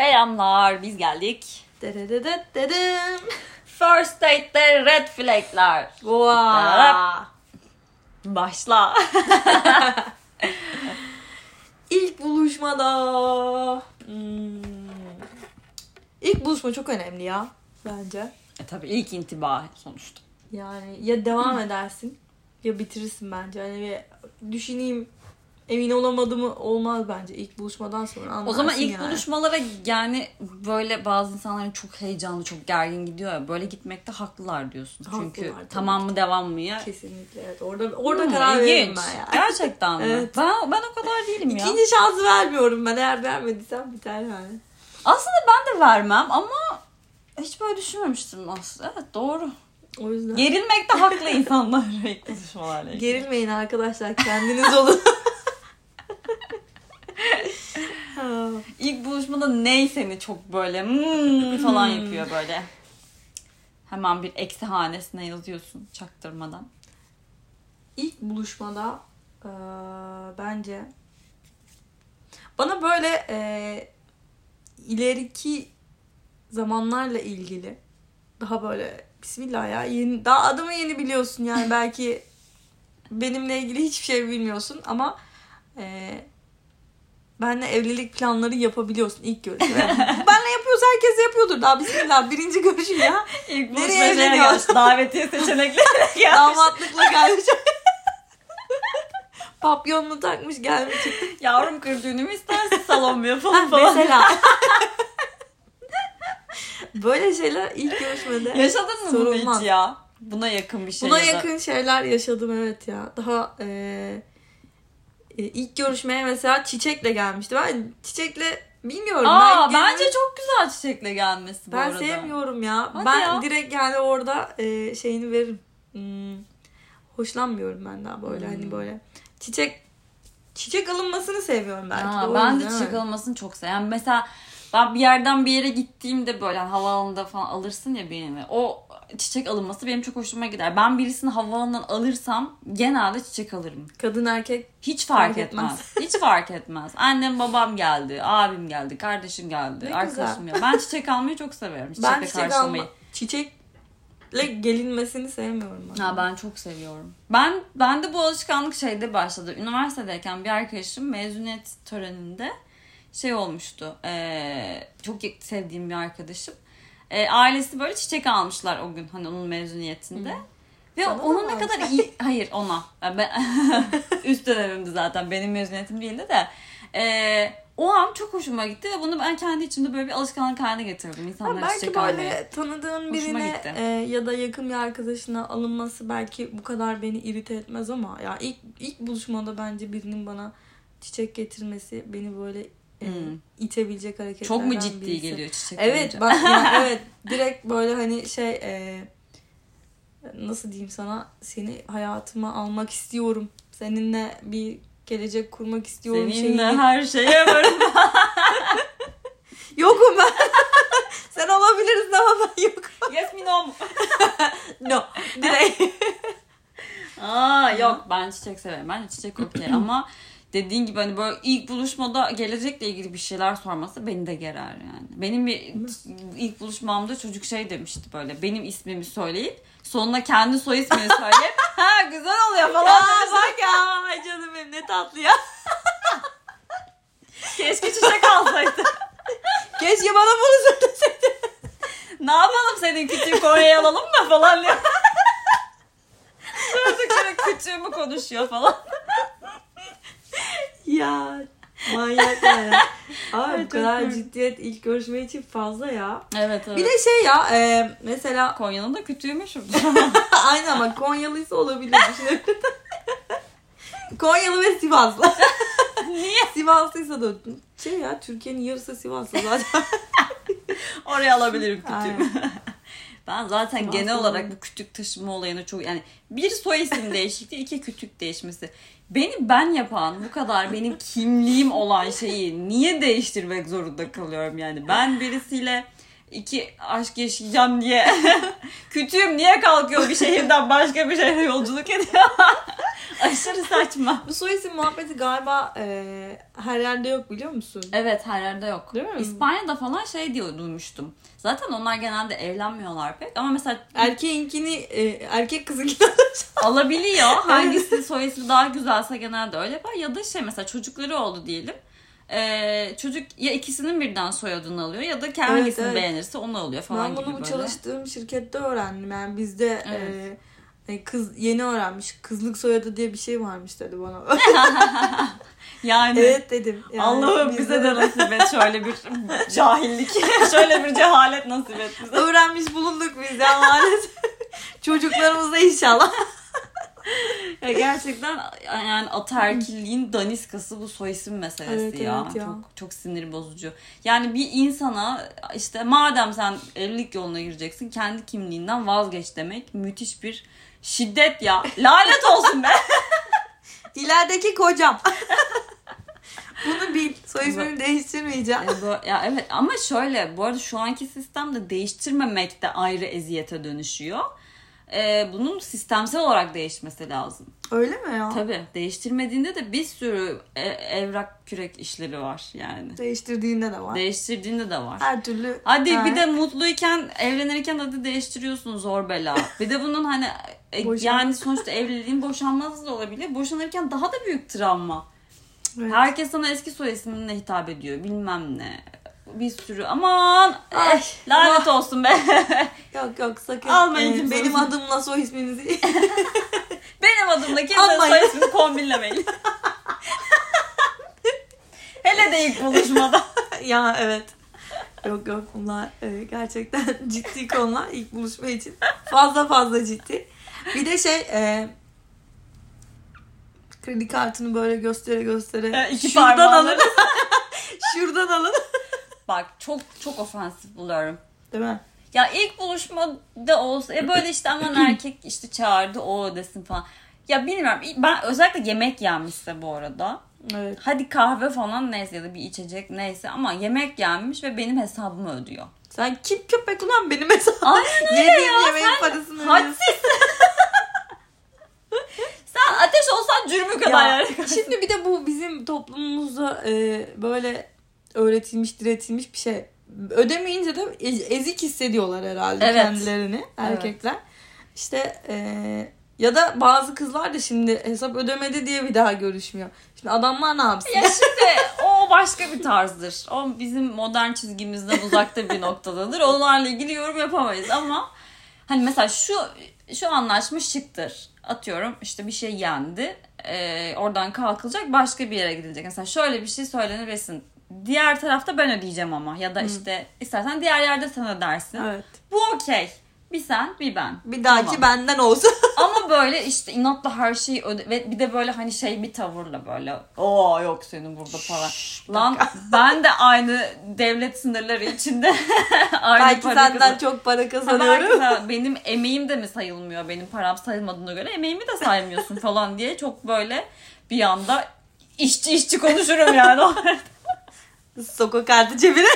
Selamlar biz geldik. First date'de red flag'ler. Wow. Başla. İlk buluşmada. Hmm. İlk buluşma çok önemli ya bence. e tabii ilk intiba sonuçta. Yani ya devam edersin ya bitirirsin bence. Hani bir düşüneyim emin olamadım olmaz bence ilk buluşmadan sonra anlarsın O zaman ilk yani. buluşmalara yani böyle bazı insanların çok heyecanlı, çok gergin gidiyor ya. Böyle gitmekte haklılar diyorsun. Çünkü Haklılar tabii tamam mı devam mı ya? Kesinlikle evet. Orada orada Hmm, karar veririm ben ya. Gerçekten mi? Evet. Ben, ben o kadar değilim ya. İkinci şansı vermiyorum ben. Eğer vermediysem biter yani. Aslında ben de vermem ama hiç böyle düşünmemiştim aslında. Evet doğru. O yüzden. Gerilmekte haklı insanlar ilk buluşmalarla. Gerilmeyin arkadaşlar. Kendiniz olun. Ha. İlk buluşmada ney seni çok böyle hmm falan yapıyor böyle. Hemen bir eksi hanesine yazıyorsun çaktırmadan. İlk buluşmada eee, bence bana böyle eee, ileriki zamanlarla ilgili daha böyle bismillah ya yeni, daha adımı yeni biliyorsun yani belki benimle ilgili hiçbir şey bilmiyorsun ama eee benle evlilik planları yapabiliyorsun ilk görüşme. benle yapıyorsa herkes yapıyordur daha bismillah birinci görüşüm ya. İlk Nereye evleniyor? Davetiye seçeneklerine gelmiş. Damatlıkla gelmiş. Papyonlu takmış gelmiş. Yavrum kır düğünü mü istersin salon mu yapalım falan. Mesela. Böyle şeyler ilk görüşmede Yaşadın mı bunu sorulmaz. hiç ya? Buna yakın bir şey Buna ya da- yakın şeyler yaşadım evet ya. Daha e, e, ilk görüşmeye mesela çiçekle gelmişti. Ben çiçekle bilmiyorum. Aa ben bence çok güzel çiçekle gelmesi bu ben arada. sevmiyorum ya. Hadi ben ya. direkt yani orada e, şeyini veririm. Hmm, hoşlanmıyorum ben daha böyle Hmm. hani böyle çiçek çiçek alınmasını seviyorum belki. Aa, ben de çiçek evet. almasını çok seviyorum. Yani mesela ben bir yerden bir yere gittiğimde böyle hani havaalanında falan alırsın ya birini. O çiçek alınması benim çok hoşuma gider. Ben birisini havaalanından alırsam genelde çiçek alırım. Kadın erkek Hiç fark, Fark etmez. etmez. Hiç fark etmez. Annem babam geldi, abim geldi, kardeşim geldi, Ne arkadaşım geldi. Ben çiçek almayı çok severim. Çiçekle ben çiçek karşılamayı. alma, çiçekle gelinmesini sevmiyorum. Ben. Ha ben çok seviyorum. Ben ben de bu alışkanlık şeyde başladı. Üniversitedeyken bir arkadaşım mezuniyet töreninde şey olmuştu. eee, çok sevdiğim bir arkadaşım. Eee, ailesi böyle çiçek almışlar o gün hani onun mezuniyetinde. Ve Sana onun ne kadar iyi hayır ona. Ben, üst dönemimdi zaten benim mezuniyetim değildi de. Eee, o an çok hoşuma gitti ve bunu ben kendi içimde böyle bir alışkanlık haline getirdim. Ha, İnsanlara belki çiçek böyle almayı. tanıdığın Hoşuma birine gitti. e, ya da yakın bir arkadaşına alınması belki bu kadar beni irite etmez ama ya ilk ilk buluşmada bence birinin bana çiçek getirmesi beni böyle e, Hmm. itebilecek hareketlerden Çok mu ciddi birisi. geliyor çiçek Evet bak yani evet direkt böyle hani şey e, nasıl diyeyim sana seni hayatıma almak istiyorum. Seninle bir gelecek kurmak istiyorum. Seninle şeyini- her şeye varım. Yokum ben. Sen olabilirsin ama ben yokum. yes mi no mu? No. Direkt. Aa yok ben çiçek severim. Ben de çiçek okey ama dediğin gibi hani böyle ilk buluşmada gelecekle ilgili bir şeyler sorması beni de gerer yani. Benim bir ilk buluşmamda çocuk şey demişti böyle benim ismimi söyleyip sonuna kendi soy ismini söyleyip ha güzel oluyor falan demişti. bak ya. Ay canım benim ne tatlı ya. Keşke çiçek alsaydı. Keşke bana bunu söyleseydin. ne yapalım senin küçüğü Kore'ye alalım mı falan diyor. Çocuk direkt küçüğümü konuşuyor falan. Ya. Manyaklar ya. Abi Ay, bu kadar ciddiyet ilk görüşme için fazla ya. Evet evet. Bir de şey ya e, mesela Konya'nın da meşhur. aynı ama Konyalıysa olabilir. Konyalı ve Sivaslı. Niye? Sivaslıysa da şey ya Türkiye'nin yarısı Sivaslı zaten. Oraya alabilirim kütüğümü. Ben zaten Sivaslı genel olarak bu kütük taşıma olayını çok yani bir soy isim değişikliği iki kütük değişmesi. Beni ben yapan bu kadar benim kimliğim olan şeyi niye değiştirmek zorunda kalıyorum yani. Ben birisiyle iki aşk yaşayacağım diye kütüğüm niye kalkıyor bir şehirden başka bir şehre yolculuk ediyor. Aşırı saçma. Bu soy isim muhabbeti galiba e, her yerde yok biliyor musun? Evet her yerde yok. Değil mi? İspanya'da falan şey diyor duymuştum. Zaten onlar genelde evlenmiyorlar pek ama mesela Erkeğinkini e, erkek kızınkini alabiliyor. Hangisi soy ismi daha güzelse genelde öyle yapar. Ya da şey mesela çocukları oldu diyelim. Ee, çocuk ya ikisinin birden soyadını alıyor ya da kendi Evet, hangisini evet. beğenirse onu alıyor falan Ben bunu gibi bu böyle. çalıştığım şirkette öğrendim. Yani bizde Evet. e, e, kız yeni öğrenmiş. Kızlık soyadı diye bir şey varmış dedi bana. Yani evet dedim. Yani Allah'ım bizde bize de nasip et şöyle bir cahillik, şöyle bir cehalet nasip et bize. öğrenmiş bulunduk biz ya maalesef. Çocuklarımızda inşallah. Ya gerçekten yani ataerkilliğin daniskası bu soy isim meselesi Evet, ya. evet ya. Çok çok sinir bozucu. Yani bir insana işte madem sen evlilik yoluna gireceksin kendi kimliğinden vazgeç demek müthiş bir şiddet ya. Lanet olsun be. İlerideki kocam. Bunu bil. Soy ismini değiştirmeyeceğim. Ya, bu- ya evet ama şöyle bu arada şu anki sistemde değiştirmemek de ayrı eziyete dönüşüyor. Ee, bunun sistemsel olarak değişmesi lazım. Öyle mi ya? Tabii değiştirmediğinde de bir sürü e- evrak kürek işleri var yani. Değiştirdiğinde de var. Değiştirdiğinde de var. Her türlü. Hadi Ha. bir de mutluyken evlenirken hadi değiştiriyorsun zor bela. Bir de bunun hani e, yani sonuçta evliliğin boşanması da olabilir. Boşanırken daha da büyük travma. Evet. Herkes sana eski soy isminle hitap ediyor bilmem ne. Bir sürü aman Ay, eh, lanet olsun be. Yok yok sakın. Almayın Ee, benim olsun. adımla soy isminizi. Benim adımla kimse Aman. soy ismini kombinlemeyin. Hele de ilk buluşmada. ya evet. Yok yok bunlar e, gerçekten ciddi konular ilk buluşma için. Fazla fazla ciddi. Bir de şey e, kredi kartını böyle göstere göstere E, iki şuradan alın. Bak çok çok ofensif buluyorum. Değil mi? Ya ilk buluşmada olsa ya böyle işte aman erkek işte çağırdı o desin falan. Ya bilmiyorum ben özellikle yemek yenmişse bu arada. Evet. Hadi kahve falan neyse ya da bir içecek neyse ama yemek yenmiş ve benim hesabımı ödüyor. Sen kim köpek ulan benim mesela? Aynen öyle Yediğim ya, yemeğin sen parasını. Hadsiz. Sen ateş olsan cürmü kadar Ya, yani. şimdi bir de bu bizim toplumumuzda e, böyle öğretilmiş, diretilmiş bir şey. Ödemeyince de e- ezik hissediyorlar herhalde Evet. kendilerini erkekler. İşte e, ya da bazı kızlar da şimdi hesap ödemedi diye bir daha görüşmüyor. Şimdi adamlar ne yapsın? Ya şimdi o başka bir tarzdır. O bizim modern çizgimizden uzakta bir noktadadır. Onlarla ilgili yorum yapamayız ama hani mesela şu şu anlaşma şıktır. Atıyorum işte bir şey yendi. Ee, oradan kalkılacak başka bir yere gidilecek. Mesela şöyle bir şey söylenir resim. Diğer tarafta ben ödeyeceğim ama. Ya da işte istersen diğer yerde sen ödersin. Evet. Bu okey. Bir sen bir ben. Bir dahaki Tamam. benden olsun. Ama böyle işte inatla her şeyi öde ve bir de böyle hani şey bir tavırla böyle o yok senin burada para. Lan ben de aynı devlet sınırları içinde aynı Belki para senden kazan- çok para Ha, kazanıyorum. belki sen- benim emeğim de mi sayılmıyor benim param sayılmadığına göre emeğimi de saymıyorsun falan diye çok böyle bir anda işçi işçi konuşurum yani o, Sokak kartı cebine.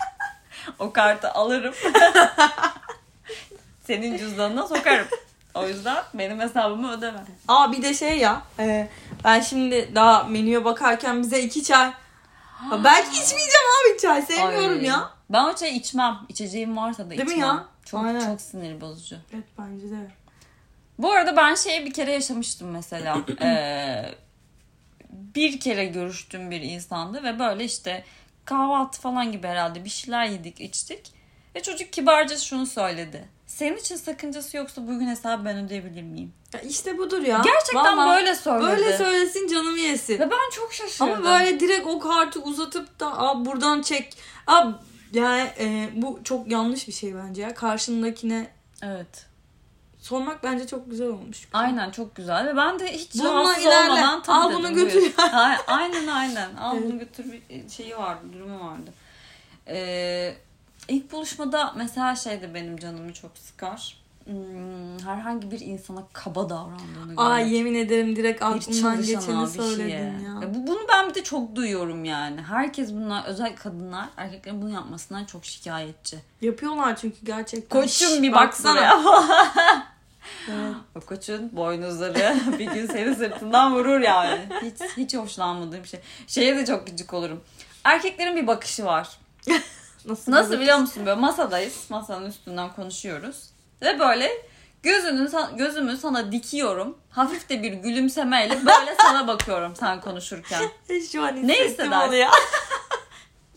o kartı alırım. Senin cüzdanına sokarım. O yüzden benim hesabımı ödeme. Aa bir de şey ya. e, ben şimdi daha menüye bakarken bize iki çay. Ha, belki içmeyeceğim abi çay. Sevmiyorum Ay. ya. Ben o çayı içmem. İçeceğim varsa da Değil mi içmem. ya? Çok Aynen. çok sinir bozucu. Evet bence de. Bu arada ben şeyi bir kere yaşamıştım mesela. Ee, bir kere görüştüğüm bir insandı ve böyle işte kahvaltı falan gibi herhalde bir şeyler yedik içtik. Ve çocuk kibarca şunu söyledi. Senin için sakıncası yoksa bugün hesabı ben ödeyebilir miyim? Ya işte budur ya. Gerçekten Vallahi böyle söyledi. Böyle söylesin canımı yesin. Ve ben çok şaşırdım. Ama böyle direkt o kartı uzatıp da Aa, buradan çek. Abi yani e, bu çok yanlış bir şey bence ya. Karşındakine Evet. Sormak bence çok güzel olmuş. Aynen çok güzel ve ben de hiç Bununla rahatsız ilerle. olmadan tabii Al dedim, bunu götür. Aynen aynen. Al Evet. bunu götür bir şeyi vardı, durumu vardı. Ee, ilk buluşmada mesela şey de benim canımı çok sıkar. Hmm, herhangi bir insana kaba davrandığını Aa görmek. yemin ederim direkt aklımdan geçeni bir söyledin şeye. ya. Ya bu, bunu ben bir de çok duyuyorum yani. Herkes bunlar, özellikle kadınlar erkeklerin bunu yapmasından çok şikayetçi. Yapıyorlar çünkü gerçekten. Koçum bir bak baksana. buraya. O koçun boynuzları bir gün senin sırtından vurur yani. Hiç hiç hoşlanmadığım bir şey. Şeye de çok gıcık olurum. Erkeklerin bir bakışı var. Nasıl, Nasıl biliyor musun? Böyle masadayız. Masanın üstünden konuşuyoruz. Ve böyle gözünü, gözümü sana dikiyorum. Hafif de bir gülümsemeyle böyle sana bakıyorum sen konuşurken. Şu an Ne hissedersin? ya.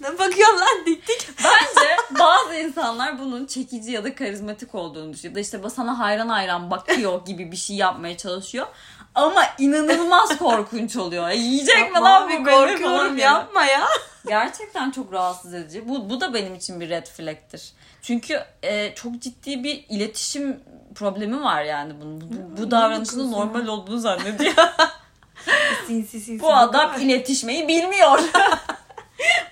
Ne bakıyorum lan dik dik. Bence bazı insanlar bunun çekici ya da karizmatik olduğunu düşünüyor. Ya da işte sana hayran hayran bakıyor gibi bir şey yapmaya çalışıyor. Ama inanılmaz korkunç oluyor. Ya Yiyecek mi lan bu korkuyorum yapma ya. Gerçekten çok rahatsız edici. Bu, bu da benim için bir red flag'tir. Çünkü e, çok ciddi bir iletişim problemi var yani bunun. Bu, bu, davranışının normal olduğunu zannediyor. Sinsi sinsi. bu adam iletişmeyi bilmiyor.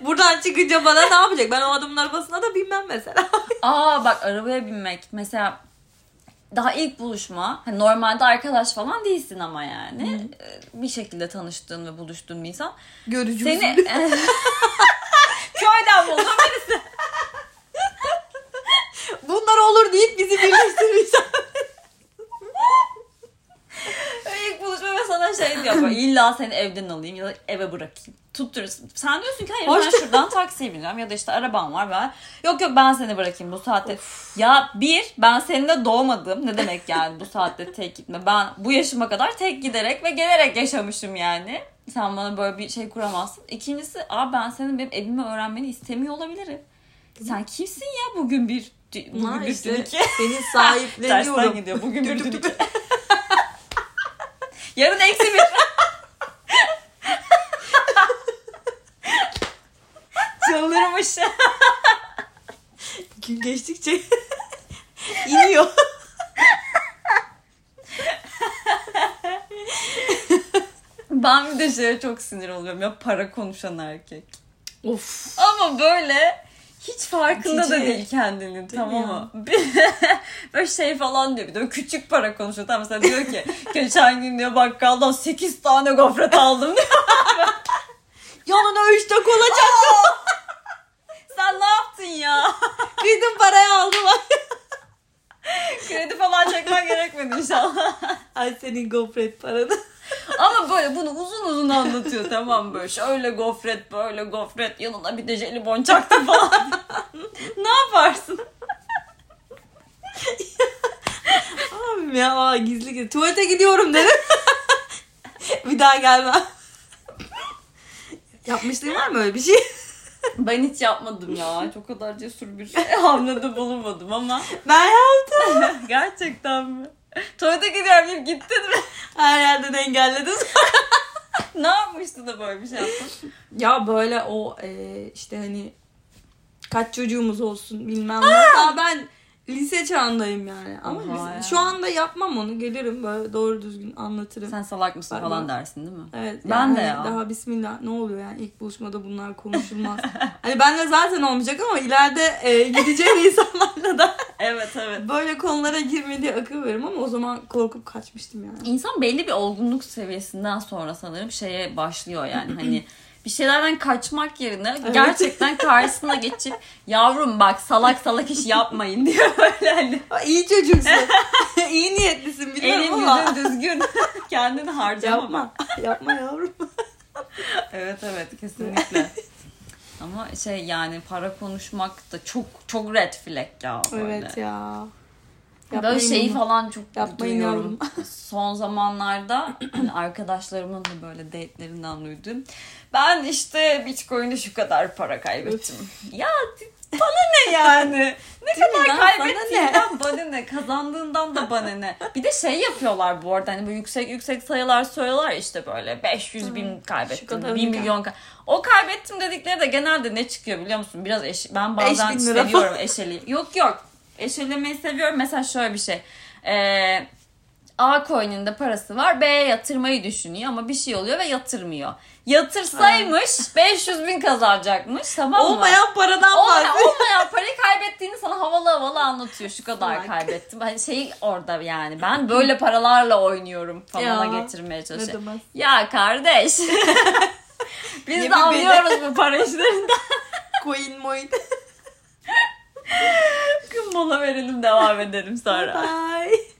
Buradan çıkınca bana ne yapacak? Ben o adamın arabasına da binmem mesela. Aa bak arabaya binmek mesela daha ilk buluşma hani normalde arkadaş falan değilsin ama yani Ee, bir şekilde tanıştığın ve buluştuğun bir insan Görücü seni köyden buldun birisi Bunlar olur deyip bizi birleştirmiş. ilk buluşma ve sana şey diyor böyle illa seni evden alayım ya da eve bırakayım. Tutturursun. Sen diyorsun ki hayır ben şuradan taksiye bineceğim ya da işte arabam var ben yok yok ben seni bırakayım bu saatte. Ya bir ben seninle doğmadım. Ne demek yani bu saatte tek gitme? Ben bu yaşıma kadar tek giderek ve gelerek yaşamışım yani. Sen bana böyle bir şey kuramazsın. İkincisi abi ben senin benim evimi öğrenmeni istemiyor olabilirim. Sen kimsin ya bugün bir bugün Bunlar bir işte iki seni tersten sahipleniyorum. gidiyor. Bugün bir yarın eksi bir çıldırmış Gün geçtikçe iniyor. Ben bir de şeye çok sinir oluyorum ya para konuşan erkek. of. Ama böyle hiç farkında da Cici. değil kendinin tamam mı? böyle şey falan diyor bir de küçük para konuşuyor. Tamam mesela diyor ki geçen gün diyor bakkaldan 8 tane gofret aldım diyor. Yanına üç tak olacak. Sen ne yaptın ya? Kıydım parayı aldım. Kredi falan çekmen gerekmedi inşallah. Ay senin gofret paranı. Ama böyle bunu uzun uzun anlatıyor tamam böyle. Şöyle gofret böyle gofret yanına bir de jelibon çaktı falan. ne yaparsın? Abim ya aa, gizli gizli. Tuvalete gidiyorum dedim. bir daha gelmem. Yapmışlığın var mı öyle bir şey? Ben hiç yapmadım ya. Çok kadar cesur bir şey hamlede bulunmadım ama. Ben yaptım. Gerçekten mi? Tuvalete gidiyorum deyip gittin mi? Her yerden engelledim. ne yapmıştın da böyle bir şey yaptın? ya böyle o e, işte hani kaç çocuğumuz olsun bilmem ne. Daha ben lise çağındayım yani. Ama Oha lise- ya. şu anda yapmam onu. Gelirim böyle doğru düzgün anlatırım. Sen salak mısın Ben- falan dersin değil mi? Evet. Ben yani de hani ya. Daha bismillah ne oluyor yani ilk buluşmada bunlar konuşulmaz. hani benle zaten olmayacak ama ileride e, gideceğim da Evet evet. böyle konulara girme diye akıl veririm ama o zaman korkup kaçmıştım yani. İnsan belli bir olgunluk seviyesinden sonra sanırım şeye başlıyor yani hani bir şeylerden kaçmak yerine gerçekten karşısına geçip yavrum bak salak salak iş yapmayın diyor böyle hani. İyi çocuksun. İyi niyetlisin biliyorum Elin ama. yüzün düzgün. Kendini harcama. Yapma. Yapma yavrum. Evet evet kesinlikle. Ama şey yani para konuşmak da çok çok red flag ya böyle. evet ya. Böyle Yapmayın şeyi bunu. falan çok Yapmayın duyuyorum. Son zamanlarda hani arkadaşlarımın da böyle date'lerinden duydum. Ben işte Bitcoin'de şu kadar para kaybettim. ya bana ne yani? Ne Değil kadar lan? Kaybettiğinden bana ne? Kazandığından da bana ne? Bir de şey yapıyorlar bu arada hani böyle yüksek yüksek sayılar söylüyorlar işte böyle 500 bin kaybettim, kadar 1 milyon kay- O kaybettim dedikleri de genelde ne çıkıyor biliyor musun? Biraz eş, ben bazen 5000 lira seviyorum eşeli. Yok yok. Eşelemeyi seviyorum. Mesela şöyle bir şey. Ee, A coin'inde parası var. B'ye yatırmayı düşünüyor ama bir şey oluyor ve yatırmıyor. Yatırsaymış 500 bin kazanacakmış tamam mı? Olmayan paradan Olmayan, bahsediyor. olmayan parayı kaybettiğini sana havalı havalı anlatıyor. Şu kadar kaybettim. Hani şey orada yani ben böyle paralarla oynuyorum falana Ya, getirmeye demez. Ya kardeş. Biz Ne de anlıyoruz bu para işlerinden. Coin moin. Mola verelim devam edelim sonra. Bye.